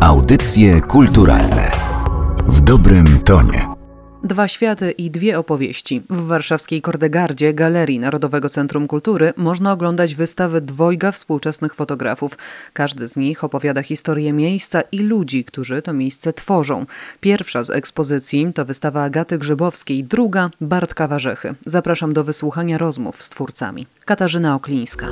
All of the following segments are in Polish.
Audycje kulturalne w dobrym tonie. Dwa światy i dwie opowieści. W warszawskiej Kordegardzie, Galerii Narodowego Centrum Kultury, można oglądać wystawę dwojga współczesnych fotografów. Każdy z nich opowiada historię miejsca i ludzi, którzy to miejsce tworzą. Pierwsza z ekspozycji to wystawa Agaty Grzybowskiej, druga Bartka Warzechy. Zapraszam do wysłuchania rozmów z twórcami. Katarzyna Oklińska.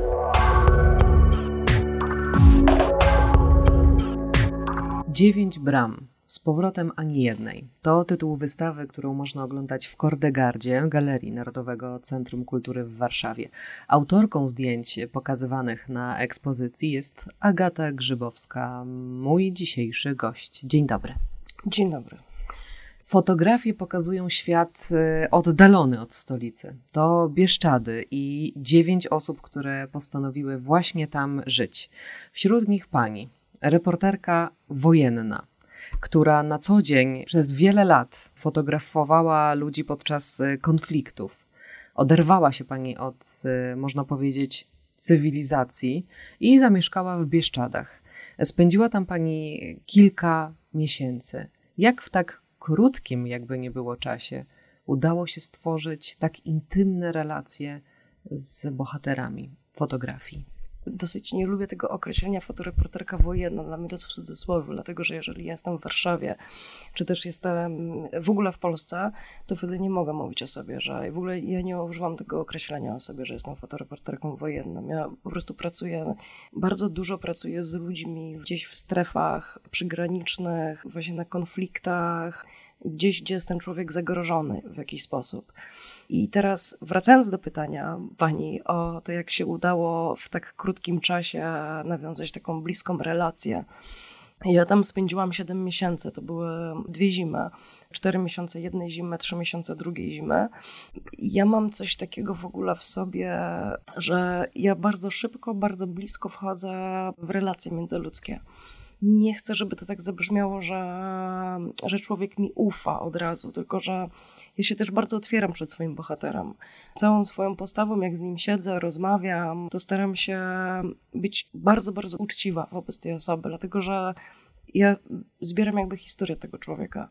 Dziewięć bram. Z powrotem ani jednej. To tytuł wystawy, którą można oglądać w Kordegardzie, Galerii Narodowego Centrum Kultury w Warszawie. Autorką zdjęć pokazywanych na ekspozycji jest Agata Grzybowska, mój dzisiejszy gość. Dzień dobry. Dzień dobry. Fotografie pokazują świat y, oddalony od stolicy. To Bieszczady i dziewięć osób, które postanowiły właśnie tam żyć. Wśród nich pani, reporterka wojenna, która na co dzień przez wiele lat fotografowała ludzi podczas y, konfliktów. Oderwała się pani od, y, można powiedzieć, cywilizacji i zamieszkała w Bieszczadach. Spędziła tam pani kilka miesięcy. Jak w tak krótkim, jakby nie było czasie, udało się stworzyć tak intymne relacje z bohaterami fotografii? Dosyć nie lubię tego określenia fotoreporterka wojenna. Dla mnie to jest w cudzysłowie, dlatego że jeżeli jestem w Warszawie, czy też jestem w ogóle w Polsce, to wtedy nie mogę mówić o sobie, że w ogóle ja nie używam tego określenia o sobie, że jestem fotoreporterką wojenną. Ja po prostu pracuję, bardzo dużo pracuję z ludźmi gdzieś w strefach przygranicznych, właśnie na konfliktach, gdzieś, gdzie jest ten człowiek zagrożony w jakiś sposób. I teraz wracając do pytania pani o to, jak się udało w tak krótkim czasie nawiązać taką bliską relację. Ja tam spędziłam 7 miesięcy, to były dwie zimy. Cztery miesiące jednej zimy, trzy miesiące drugiej zimy. Ja mam coś takiego w ogóle w sobie, że ja bardzo szybko, bardzo blisko wchodzę w relacje międzyludzkie nie chcę, żeby to tak zabrzmiało, że, że człowiek mi ufa od razu, tylko że ja się też bardzo otwieram przed swoim bohaterem. Całą swoją postawą, jak z nim siedzę, rozmawiam, to staram się być bardzo, bardzo uczciwa wobec tej osoby, dlatego że ja zbieram jakby historię tego człowieka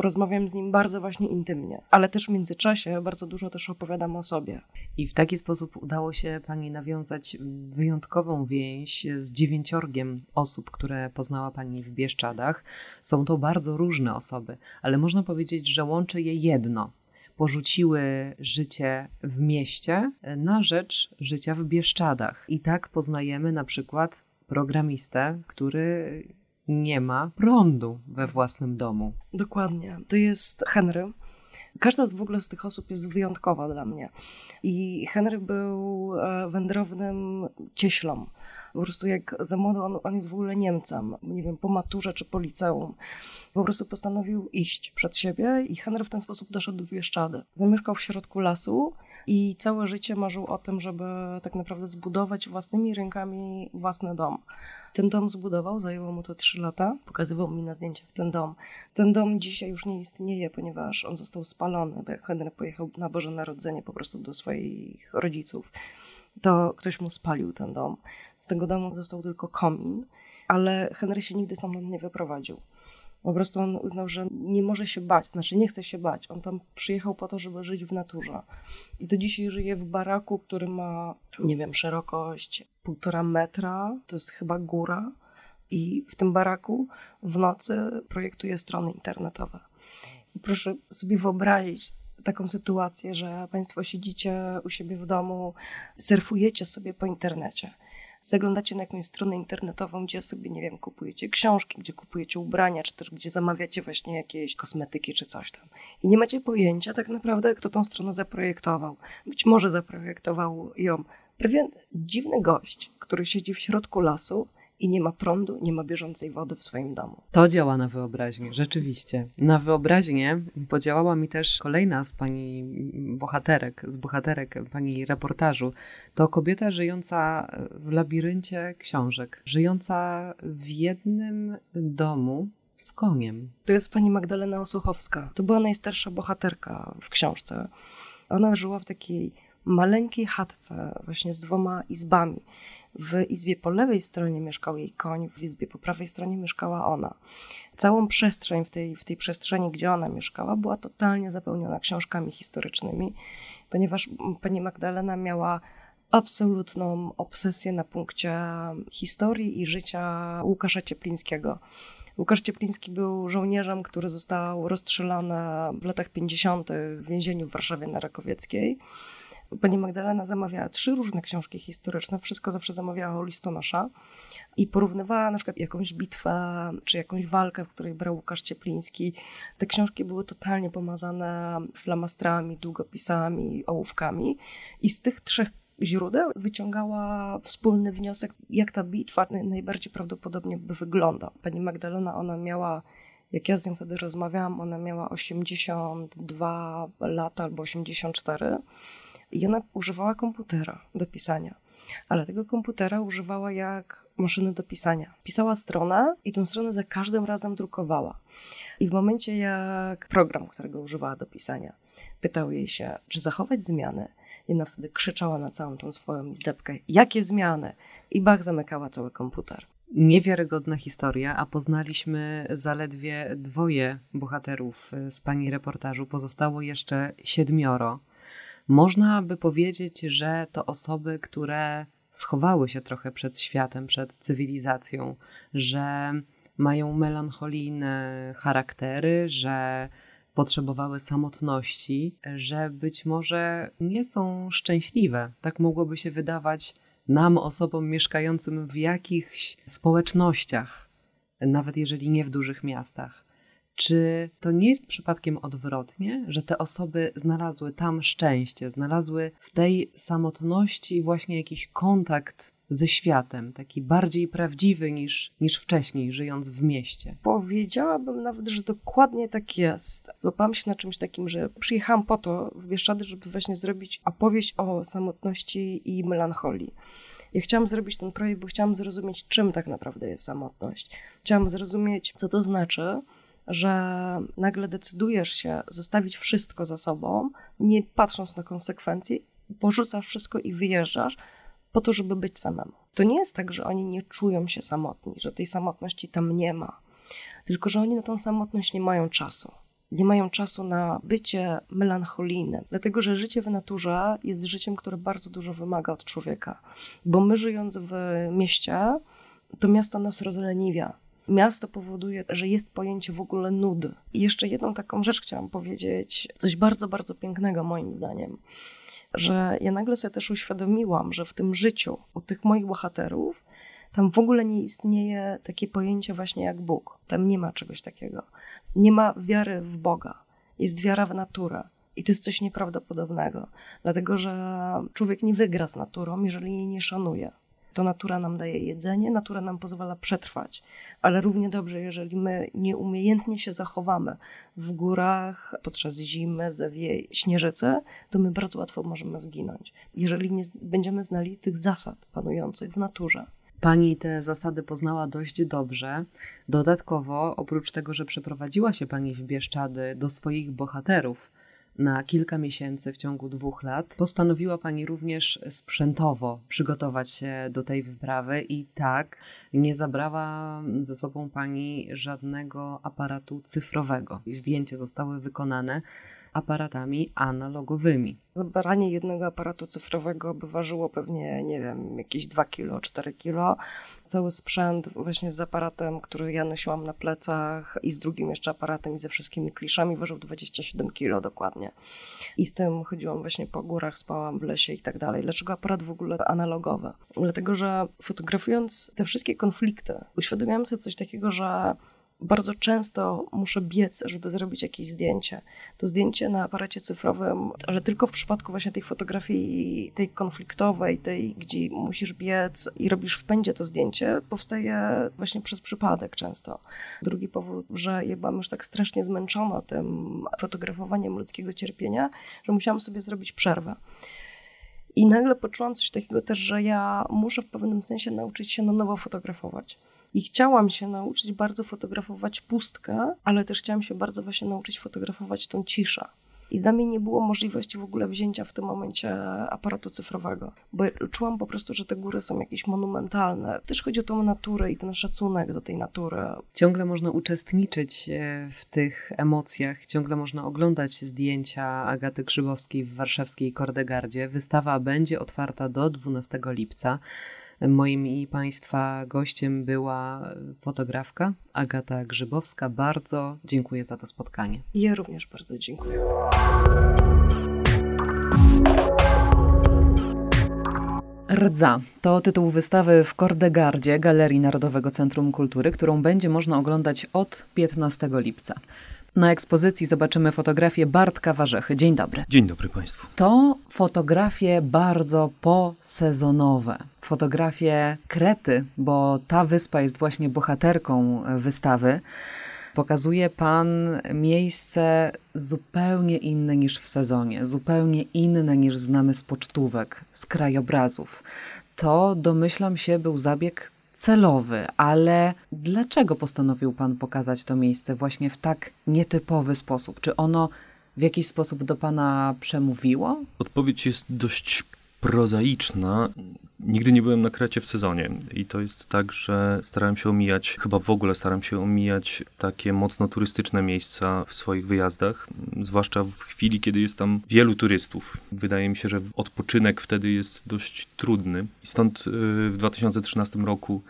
rozmawiam z nim bardzo właśnie intymnie, ale też w międzyczasie bardzo dużo też opowiadam o sobie. I w taki sposób udało się Pani nawiązać wyjątkową więź z dziewięciorgiem osób, które poznała Pani w Bieszczadach. Są to bardzo różne osoby, ale można powiedzieć, że łączy je jedno. Porzuciły życie w mieście na rzecz życia w Bieszczadach. I tak poznajemy na przykład programistę, który nie ma prądu we własnym domu. Dokładnie. To jest Henry. Każda z w ogóle z tych osób jest wyjątkowa dla mnie. I Henry był e, wędrownym cieślą. Po prostu jak za młody, on, on jest w ogóle Niemcem, nie wiem, po maturze czy po liceum. Po prostu postanowił iść przed siebie i Henry w ten sposób doszedł do Bieszczady. Zamieszkał w środku lasu i całe życie marzył o tym, żeby tak naprawdę zbudować własnymi rękami własny dom. Ten dom zbudował, zajęło mu to 3 lata. Pokazywał mi na zdjęciach ten dom. Ten dom dzisiaj już nie istnieje, ponieważ on został spalony, bo jak Henry pojechał na Boże Narodzenie po prostu do swoich rodziców, to ktoś mu spalił ten dom. Z tego domu został tylko komin, ale Henry się nigdy sam nie wyprowadził. Po prostu on uznał, że nie może się bać, znaczy nie chce się bać. On tam przyjechał po to, żeby żyć w naturze. I do dzisiaj żyje w baraku, który ma, nie wiem, szerokość półtora metra, to jest chyba góra. I w tym baraku w nocy projektuje strony internetowe. I proszę sobie wyobrazić taką sytuację, że Państwo siedzicie u siebie w domu, surfujecie sobie po internecie zaglądacie na jakąś stronę internetową, gdzie sobie, nie wiem, kupujecie książki, gdzie kupujecie ubrania, czy też gdzie zamawiacie właśnie jakieś kosmetyki, czy coś tam. I nie macie pojęcia tak naprawdę, kto tą stronę zaprojektował. Być może zaprojektował ją pewien dziwny gość, który siedzi w środku lasu i nie ma prądu, nie ma bieżącej wody w swoim domu. To działa na wyobraźnię, rzeczywiście. Na wyobraźnię podziałała mi też kolejna z pani bohaterek, z bohaterek pani reportażu. To kobieta żyjąca w labiryncie książek, żyjąca w jednym domu z koniem. To jest pani Magdalena Osuchowska. To była najstarsza bohaterka w książce. Ona żyła w takiej maleńkiej chatce, właśnie z dwoma izbami W izbie po lewej stronie mieszkał jej koń, w izbie po prawej stronie mieszkała ona. Całą przestrzeń w tej, w tej przestrzeni, gdzie ona mieszkała, była totalnie zapełniona książkami historycznymi, ponieważ pani Magdalena miała absolutną obsesję na punkcie historii i życia Łukasza Cieplińskiego. Łukasz Ciepliński był żołnierzem, który został rozstrzelany w latach 50. w więzieniu w Warszawie na Rakowieckiej. Pani Magdalena zamawiała trzy różne książki historyczne, wszystko zawsze zamawiała listonosza i porównywała na przykład jakąś bitwę czy jakąś walkę, w której brał Łukasz Ciepliński. Te książki były totalnie pomazane flamastrami, długopisami, ołówkami i z tych trzech źródeł wyciągała wspólny wniosek, jak ta bitwa najbardziej prawdopodobnie by wyglądał. Pani Magdalena, ona miała, jak ja z nią wtedy rozmawiałam, ona miała 82 lata albo 84 i ona używała komputera do pisania. Ale tego komputera używała jak maszyny do pisania. Pisała stronę i tę stronę za każdym razem drukowała. I w momencie, jak program, którego używała do pisania, pytał jej się, czy zachować zmiany, i ona wtedy krzyczała na całą tą swoją izdebkę, jakie zmiany? I Bach zamykała cały komputer. Niewiarygodna historia, a poznaliśmy zaledwie dwoje bohaterów z pani reportażu. Pozostało jeszcze siedmioro. Można by powiedzieć, że to osoby, które schowały się trochę przed światem, przed cywilizacją, że mają melancholijne charaktery, że potrzebowały samotności, że być może nie są szczęśliwe. Tak mogłoby się wydawać nam, osobom mieszkającym w jakichś społecznościach, nawet jeżeli nie w dużych miastach. Czy to nie jest przypadkiem odwrotnie, że te osoby znalazły tam szczęście, znalazły w tej samotności właśnie jakiś kontakt ze światem, taki bardziej prawdziwy niż, niż wcześniej, żyjąc w mieście? Powiedziałabym nawet, że dokładnie tak jest. Łapałam się na czymś takim, że przyjechałam po to w Bieszczady, żeby właśnie zrobić opowieść o samotności i melancholii. Ja chciałam zrobić ten projekt, bo chciałam zrozumieć, czym tak naprawdę jest samotność. Chciałam zrozumieć, co to znaczy, że nagle decydujesz się zostawić wszystko za sobą, nie patrząc na konsekwencje, porzucasz wszystko i wyjeżdżasz po to, żeby być samemu. To nie jest tak, że oni nie czują się samotni, że tej samotności tam nie ma, tylko że oni na tą samotność nie mają czasu. Nie mają czasu na bycie melancholijnym, dlatego że życie w naturze jest życiem, które bardzo dużo wymaga od człowieka. Bo my, żyjąc w mieście, to miasto nas rozleniwia, Miasto powoduje, że jest pojęcie w ogóle nudy. I jeszcze jedną taką rzecz chciałam powiedzieć, coś bardzo, bardzo pięknego moim zdaniem, że ja nagle sobie też uświadomiłam, że w tym życiu u tych moich bohaterów tam w ogóle nie istnieje takie pojęcie właśnie jak Bóg. Tam nie ma czegoś takiego. Nie ma wiary w Boga. Jest wiara w naturę. I to jest coś nieprawdopodobnego, dlatego że człowiek nie wygra z naturą, jeżeli jej nie szanuje. To natura nam daje jedzenie, natura nam pozwala przetrwać, ale równie dobrze, jeżeli my nieumiejętnie się zachowamy w górach podczas zimy, zewie, śnieżycy, to my bardzo łatwo możemy zginąć, jeżeli nie będziemy znali tych zasad panujących w naturze. Pani te zasady poznała dość dobrze. Dodatkowo, oprócz tego, że przeprowadziła się Pani w Bieszczady do swoich bohaterów, na kilka miesięcy w ciągu dwóch lat. Postanowiła Pani również sprzętowo przygotować się do tej wyprawy i tak nie zabrała ze sobą Pani żadnego aparatu cyfrowego. Zdjęcia zostały wykonane aparatami analogowymi. Zabranie jednego aparatu cyfrowego by ważyło pewnie, nie wiem, jakieś 2 kilo, 4 kilo. Cały sprzęt właśnie z aparatem, który ja nosiłam na plecach i z drugim jeszcze aparatem i ze wszystkimi kliszami ważył 27 kilo dokładnie. I z tym chodziłam właśnie po górach, spałam w lesie i tak dalej. Dlaczego aparat w ogóle analogowy? Dlatego, że fotografując te wszystkie konflikty, uświadomiłam sobie coś takiego, że bardzo często muszę biec, żeby zrobić jakieś zdjęcie. To zdjęcie na aparacie cyfrowym, ale tylko w przypadku właśnie tej fotografii, tej konfliktowej, tej, gdzie musisz biec i robisz w pędzie to zdjęcie, powstaje właśnie przez przypadek często. Drugi powód, że ja byłam już tak strasznie zmęczona tym fotografowaniem ludzkiego cierpienia, że musiałam sobie zrobić przerwę. I nagle poczułam coś takiego też, że ja muszę w pewnym sensie nauczyć się na nowo fotografować. I chciałam się nauczyć bardzo fotografować pustkę, ale też chciałam się bardzo właśnie nauczyć fotografować tą ciszę. I dla mnie nie było możliwości w ogóle wzięcia w tym momencie aparatu cyfrowego, bo czułam po prostu, że te góry są jakieś monumentalne. Też chodzi o tą naturę i ten szacunek do tej natury. Ciągle można uczestniczyć e, w tych emocjach, ciągle można oglądać zdjęcia Agaty Grzybowskiej w warszawskiej Kordegardzie. Wystawa będzie otwarta do 12 lipca. Moim i Państwa gościem była fotografka Agata Grzybowska. Bardzo dziękuję za to spotkanie. Ja również bardzo dziękuję. Rdza to tytuł wystawy w Kordegardzie Galerii Narodowego Centrum Kultury, którą będzie można oglądać od 15 lipca. Na ekspozycji zobaczymy fotografię Bartka Warzechy. Dzień dobry. Dzień dobry Państwu. To fotografie bardzo posezonowe. Fotografie Krety, bo ta wyspa jest właśnie bohaterką wystawy. Pokazuje Pan miejsce zupełnie inne niż w sezonie, zupełnie inne niż znamy z pocztówek, z krajobrazów. To, domyślam się, był zabieg celowy, ale dlaczego postanowił Pan pokazać to miejsce właśnie w tak nietypowy sposób? Czy ono w jakiś sposób do Pana przemówiło? Odpowiedź jest dość prozaiczna. Nigdy nie byłem na Krecie w sezonie i to jest tak, że starałem się omijać, chyba w ogóle staram się omijać takie mocno turystyczne miejsca w swoich wyjazdach, zwłaszcza w chwili, kiedy jest tam wielu turystów. Wydaje mi się, że odpoczynek wtedy jest dość trudny i stąd y, w 2013 roku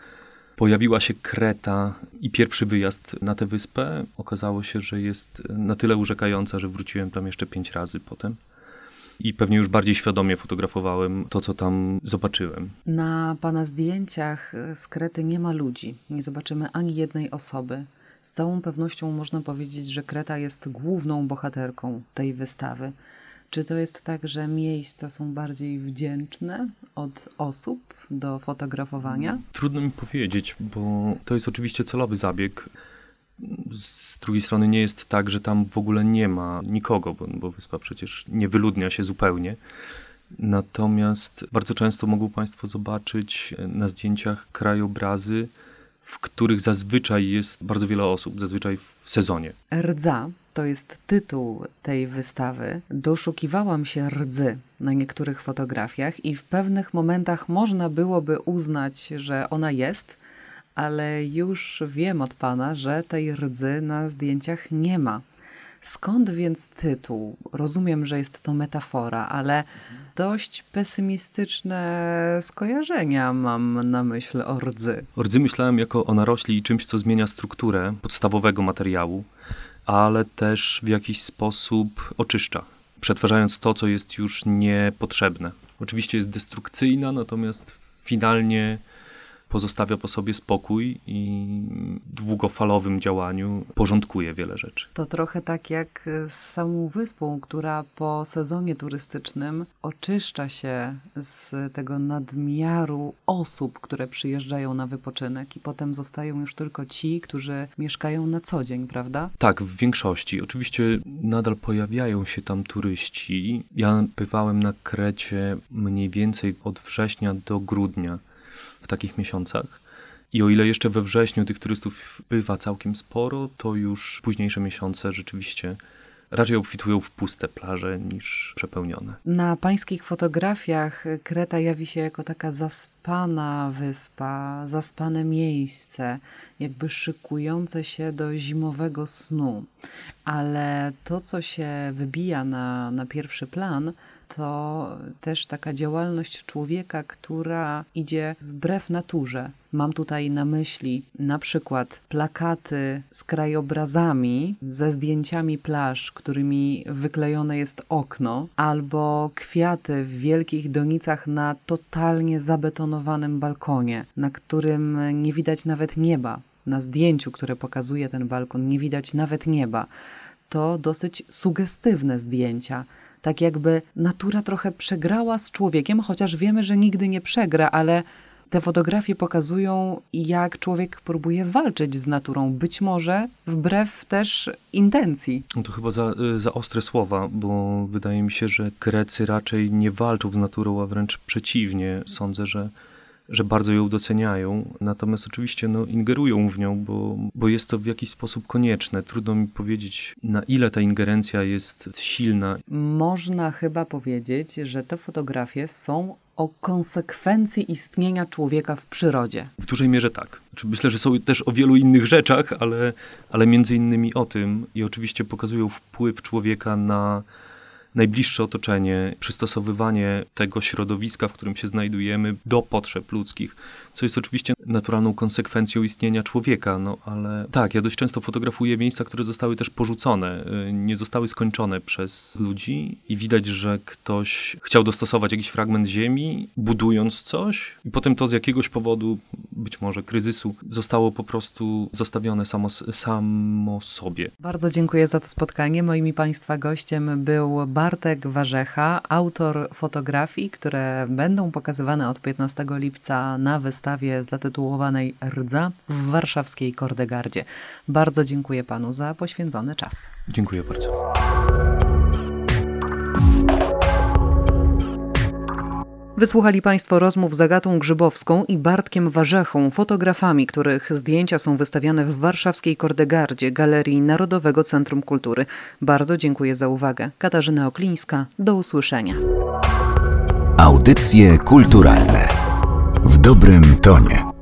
pojawiła się Kreta i pierwszy wyjazd na tę wyspę. Okazało się, że jest na tyle urzekająca, że wróciłem tam jeszcze pięć razy potem i pewnie już bardziej świadomie fotografowałem to, co tam zobaczyłem. Na pana zdjęciach z Krety nie ma ludzi. Nie zobaczymy ani jednej osoby. Z całą pewnością można powiedzieć, że Kreta jest główną bohaterką tej wystawy. Czy to jest tak, że miejsca są bardziej wdzięczne od osób do fotografowania? Trudno mi powiedzieć, bo to jest oczywiście celowy zabieg. Z drugiej strony nie jest tak, że tam w ogóle nie ma nikogo, bo, bo wyspa przecież nie wyludnia się zupełnie. Natomiast bardzo często mogą Państwo zobaczyć na zdjęciach krajobrazy, w których zazwyczaj jest bardzo wiele osób, zazwyczaj w sezonie. Rdza to jest tytuł tej wystawy. Doszukiwałam się rdzy na niektórych fotografiach i w pewnych momentach można byłoby uznać, że ona jest, ale już wiem od pana, że tej rdzy na zdjęciach nie ma. Skąd więc tytuł? Rozumiem, że jest to metafora, ale dość pesymistyczne skojarzenia mam na myśl o rdzy. O rdzy myślałem jako o narośli i czymś, co zmienia strukturę podstawowego materiału, ale też w jakiś sposób oczyszcza, przetwarzając to, co jest już niepotrzebne. Oczywiście jest destrukcyjna, natomiast finalnie pozostawia po sobie spokój i długofalowym działaniu porządkuje wiele rzeczy. To trochę tak jak z samą wyspą, która po sezonie turystycznym oczyszcza się z tego nadmiaru osób, które przyjeżdżają na wypoczynek i potem zostają już tylko ci, którzy mieszkają na co dzień, prawda? Tak, w większości. Oczywiście nadal pojawiają się tam turyści. Ja bywałem na Krecie mniej więcej od września do grudnia w takich miesiącach. I o ile jeszcze we wrześniu tych turystów bywa całkiem sporo, to już późniejsze miesiące rzeczywiście raczej obfitują w puste plaże niż przepełnione. Na pańskich fotografiach Kreta jawi się jako taka zaspana wyspa, zaspane miejsce, jakby szykujące się do zimowego snu. Ale to, co się wybija na, na pierwszy plan, to też taka działalność człowieka, która idzie wbrew naturze. Mam tutaj na myśli na przykład plakaty z krajobrazami, ze zdjęciami plaż, którymi wyklejone jest okno, albo kwiaty w wielkich donicach na totalnie zabetonowanym balkonie, na którym nie widać nawet nieba. Na zdjęciu, które pokazuje ten balkon, nie widać nawet nieba. To dosyć sugestywne zdjęcia tak jakby natura trochę przegrała z człowiekiem, chociaż wiemy, że nigdy nie przegra, ale te fotografie pokazują, jak człowiek próbuje walczyć z naturą, być może wbrew też intencji. No to chyba za, y, za ostre słowa, bo wydaje mi się, że Grecy raczej nie walczą z naturą, a wręcz przeciwnie. Sądzę, że że bardzo ją doceniają, natomiast oczywiście no, ingerują w nią, bo, bo jest to w jakiś sposób konieczne. Trudno mi powiedzieć, na ile ta ingerencja jest silna. Można chyba powiedzieć, że te fotografie są o konsekwencji istnienia człowieka w przyrodzie. W dużej mierze tak. Znaczy, myślę, że są też o wielu innych rzeczach, ale, ale między innymi o tym i oczywiście pokazują wpływ człowieka na najbliższe otoczenie, przystosowywanie tego środowiska, w którym się znajdujemy, do potrzeb ludzkich, co jest oczywiście naturalną konsekwencją istnienia człowieka, no ale tak, ja dość często fotografuję miejsca, które zostały też porzucone, y, nie zostały skończone przez ludzi i widać, że ktoś chciał dostosować jakiś fragment ziemi, budując coś i potem to z jakiegoś powodu, być może kryzysu, zostało po prostu zostawione samo, samo sobie. Bardzo dziękuję za to spotkanie. Moim i Państwa gościem był Bartek Warzecha, autor fotografii, które będą pokazywane od 15 lipca na wystawie zatytułowanej Rdza w warszawskiej Kordegardzie. Bardzo dziękuję Panu za poświęcony czas. Dziękuję bardzo. Wysłuchali Państwo rozmów z Agatą Grzybowską i Bartkiem Warzechą, fotografami, których zdjęcia są wystawiane w warszawskiej Kordegardzie, Galerii Narodowego Centrum Kultury. Bardzo dziękuję za uwagę. Katarzyna Oklińska, do usłyszenia. Audycje kulturalne w dobrym tonie.